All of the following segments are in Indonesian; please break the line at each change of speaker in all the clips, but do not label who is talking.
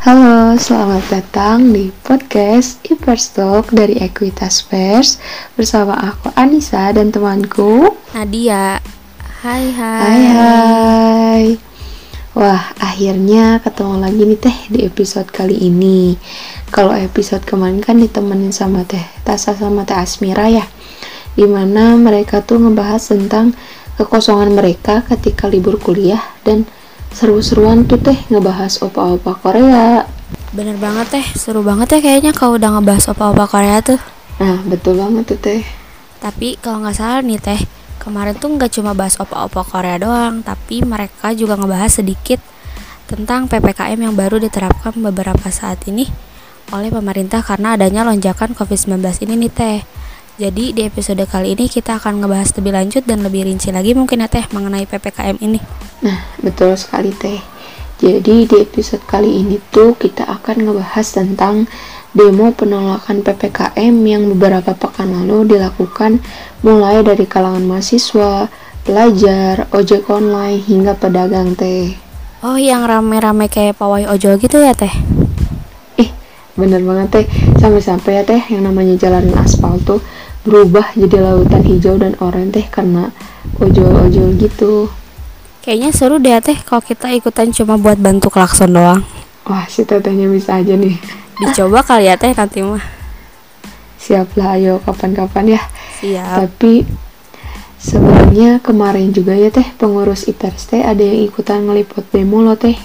Halo, selamat datang di podcast Iperstalk dari Equitas Pers bersama aku Anissa dan temanku
Nadia. Hai hai.
Hai hai. Wah, akhirnya ketemu lagi nih Teh di episode kali ini. Kalau episode kemarin kan ditemenin sama Teh Tasa sama Teh Asmira ya. Di mana mereka tuh ngebahas tentang kekosongan mereka ketika libur kuliah dan seru-seruan tuh teh ngebahas opa-opa Korea.
Bener banget teh, seru banget ya kayaknya kalau udah ngebahas opa-opa Korea tuh.
Nah, betul banget tuh teh.
Tapi kalau nggak salah nih teh, kemarin tuh nggak cuma bahas opa-opa Korea doang, tapi mereka juga ngebahas sedikit tentang PPKM yang baru diterapkan beberapa saat ini oleh pemerintah karena adanya lonjakan COVID-19 ini nih teh. Jadi di episode kali ini kita akan ngebahas lebih lanjut dan lebih rinci lagi mungkin ya teh mengenai PPKM ini.
Nah, betul sekali teh. Jadi di episode kali ini tuh kita akan ngebahas tentang demo penolakan PPKM yang beberapa pekan lalu dilakukan mulai dari kalangan mahasiswa, pelajar, ojek online hingga pedagang teh.
Oh, yang rame-rame kayak pawai ojol gitu ya teh?
Ih, bener banget teh. Sampai-sampai ya teh yang namanya jalanan aspal tuh berubah jadi lautan hijau dan oranye teh karena ojol-ojol gitu.
Kayaknya seru deh teh kalau kita ikutan cuma buat bantu klakson doang.
Wah, si tetehnya bisa aja nih.
Dicoba kali ya teh nanti mah.
Siaplah ayo kapan-kapan ya.
Siap.
Tapi sebenarnya kemarin juga ya teh pengurus IPERS teh ada yang ikutan ngeliput demo loh teh.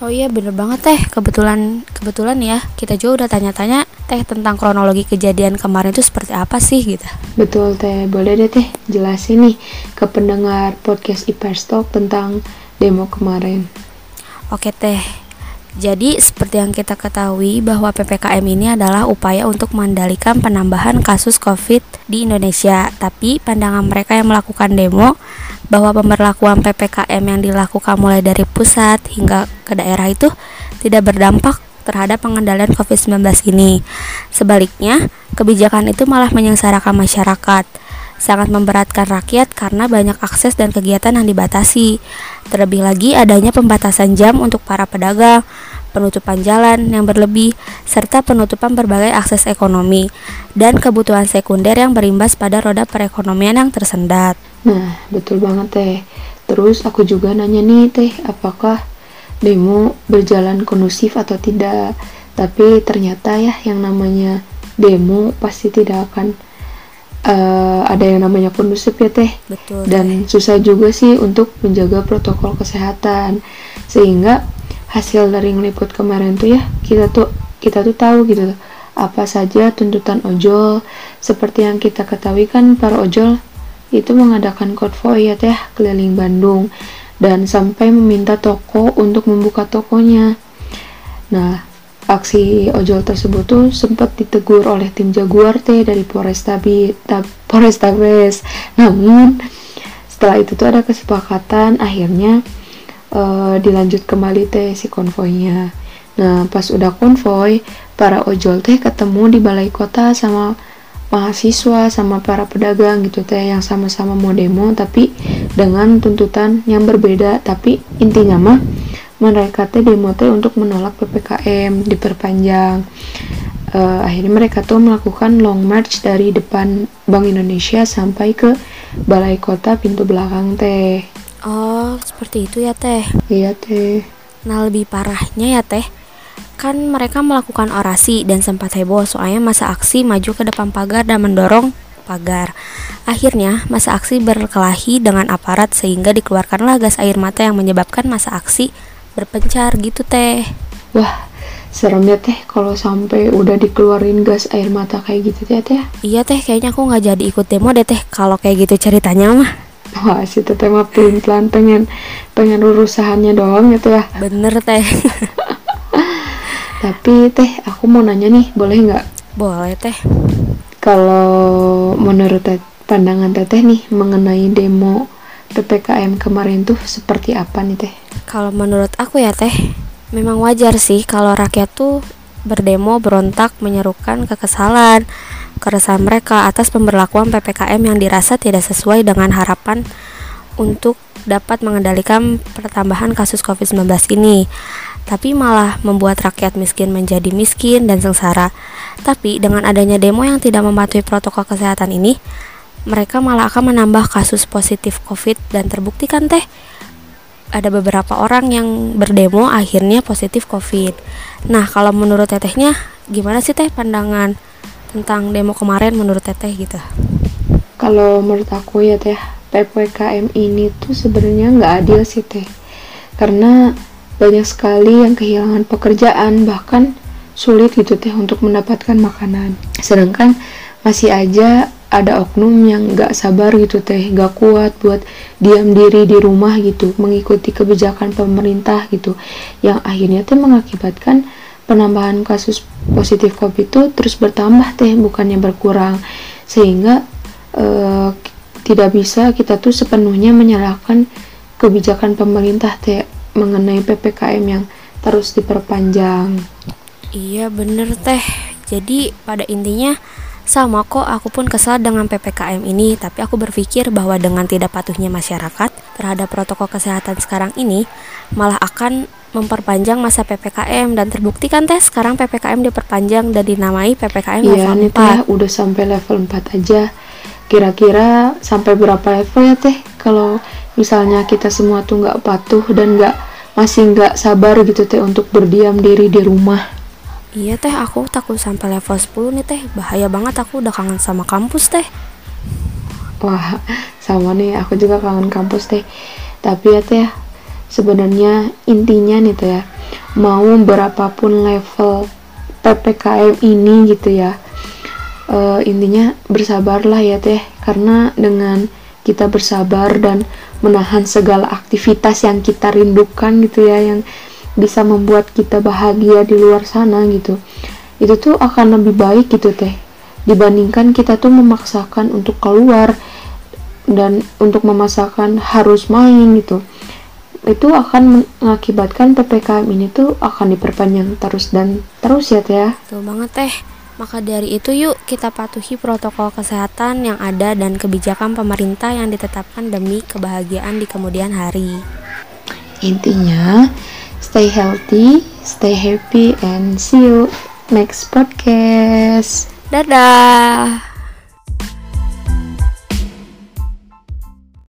Oh iya bener banget teh kebetulan kebetulan ya kita juga udah tanya-tanya teh tentang kronologi kejadian kemarin itu seperti apa sih gitu.
Betul teh, boleh deh teh jelasin nih ke pendengar podcast IPERS Talk tentang demo kemarin.
Oke teh. Jadi seperti yang kita ketahui bahwa PPKM ini adalah upaya untuk mengendalikan penambahan kasus COVID di Indonesia. Tapi pandangan mereka yang melakukan demo bahwa pemberlakuan PPKM yang dilakukan mulai dari pusat hingga ke daerah itu tidak berdampak terhadap pengendalian COVID-19 ini. Sebaliknya, kebijakan itu malah menyengsarakan masyarakat sangat memberatkan rakyat karena banyak akses dan kegiatan yang dibatasi. Terlebih lagi adanya pembatasan jam untuk para pedagang, penutupan jalan yang berlebih, serta penutupan berbagai akses ekonomi dan kebutuhan sekunder yang berimbas pada roda perekonomian yang tersendat.
Nah, betul banget teh. Terus aku juga nanya nih teh, apakah demo berjalan kondusif atau tidak? Tapi ternyata ya yang namanya demo pasti tidak akan uh, ada yang namanya kondusif ya teh
Betul.
dan susah juga sih untuk menjaga protokol kesehatan sehingga hasil dari ngeliput kemarin tuh ya kita tuh kita tuh tahu gitu apa saja tuntutan ojol seperti yang kita ketahui kan para ojol itu mengadakan konvoy ya teh keliling Bandung dan sampai meminta toko untuk membuka tokonya nah Aksi ojol tersebut tuh sempat ditegur oleh tim Jaguar teh dari Polrestabes. Namun setelah itu tuh ada kesepakatan akhirnya uh, dilanjut kembali teh si konvoynya. Nah, pas udah konvoy, para ojol teh ketemu di balai kota sama mahasiswa sama para pedagang gitu teh yang sama-sama mau demo tapi dengan tuntutan yang berbeda. Tapi intinya mah mereka teh demo teh untuk menolak PPKM diperpanjang. Uh, akhirnya mereka tuh melakukan long march dari depan Bank Indonesia sampai ke balai kota pintu belakang teh.
Oh seperti itu ya teh.
Iya teh.
Nah lebih parahnya ya teh kan mereka melakukan orasi dan sempat heboh soalnya masa aksi maju ke depan pagar dan mendorong pagar. Akhirnya, masa aksi berkelahi dengan aparat sehingga dikeluarkanlah gas air mata yang menyebabkan masa aksi berpencar gitu teh.
Wah serem ya teh kalau sampai udah dikeluarin gas air mata kayak gitu teh teh.
Iya teh kayaknya aku nggak jadi ikut demo deh teh kalau kayak gitu ceritanya mah.
Wah si teteh mah pelan pelan pengen pengen urusannya doang gitu ya.
Bener teh
tapi teh aku mau nanya nih boleh nggak
boleh teh
kalau menurut teh pandangan teteh nih mengenai demo PPKM kemarin tuh seperti apa nih teh?
Kalau menurut aku ya teh, memang wajar sih kalau rakyat tuh berdemo berontak menyerukan kekesalan, keresahan mereka atas pemberlakuan PPKM yang dirasa tidak sesuai dengan harapan untuk dapat mengendalikan pertambahan kasus COVID-19 ini. Tapi malah membuat rakyat miskin menjadi miskin dan sengsara. Tapi dengan adanya demo yang tidak mematuhi protokol kesehatan ini, mereka malah akan menambah kasus positif COVID dan terbukti kan teh ada beberapa orang yang berdemo akhirnya positif COVID. Nah, kalau menurut tetehnya gimana sih teh pandangan tentang demo kemarin menurut teteh gitu?
Kalau menurut aku ya teh PPKM ini tuh sebenarnya nggak adil sih teh karena banyak sekali yang kehilangan pekerjaan bahkan sulit gitu teh untuk mendapatkan makanan. Sedangkan masih aja ada oknum yang gak sabar gitu teh gak kuat buat diam diri di rumah gitu mengikuti kebijakan pemerintah gitu yang akhirnya teh mengakibatkan penambahan kasus positif covid itu terus bertambah teh bukannya berkurang. Sehingga uh, tidak bisa kita tuh sepenuhnya menyalahkan kebijakan pemerintah teh mengenai PPKM yang terus diperpanjang.
Iya bener teh. Jadi pada intinya sama kok aku pun kesal dengan PPKM ini, tapi aku berpikir bahwa dengan tidak patuhnya masyarakat terhadap protokol kesehatan sekarang ini malah akan memperpanjang masa PPKM dan terbukti kan teh sekarang PPKM diperpanjang dan dinamai PPKM
iya, level 4. Iya, udah sampai level 4 aja. Kira-kira sampai berapa level ya teh kalau misalnya kita semua tuh nggak patuh dan nggak masih nggak sabar gitu teh untuk berdiam diri di rumah.
Iya teh aku takut sampai level 10 nih teh. Bahaya banget aku udah kangen sama kampus teh.
Wah sama nih aku juga kangen kampus teh. Tapi ya teh sebenarnya intinya nih teh ya mau berapapun level ppkm ini gitu ya uh, intinya bersabarlah ya teh karena dengan kita bersabar dan menahan segala aktivitas yang kita rindukan gitu ya yang bisa membuat kita bahagia di luar sana gitu itu tuh akan lebih baik gitu teh dibandingkan kita tuh memaksakan untuk keluar dan untuk memaksakan harus main gitu itu akan mengakibatkan PPKM ini tuh akan diperpanjang terus dan terus ya teh ya.
Tuh banget teh. Maka dari itu yuk kita patuhi protokol kesehatan yang ada dan kebijakan pemerintah yang ditetapkan demi kebahagiaan di kemudian hari.
Intinya, stay healthy, stay happy, and see you next podcast.
Dadah.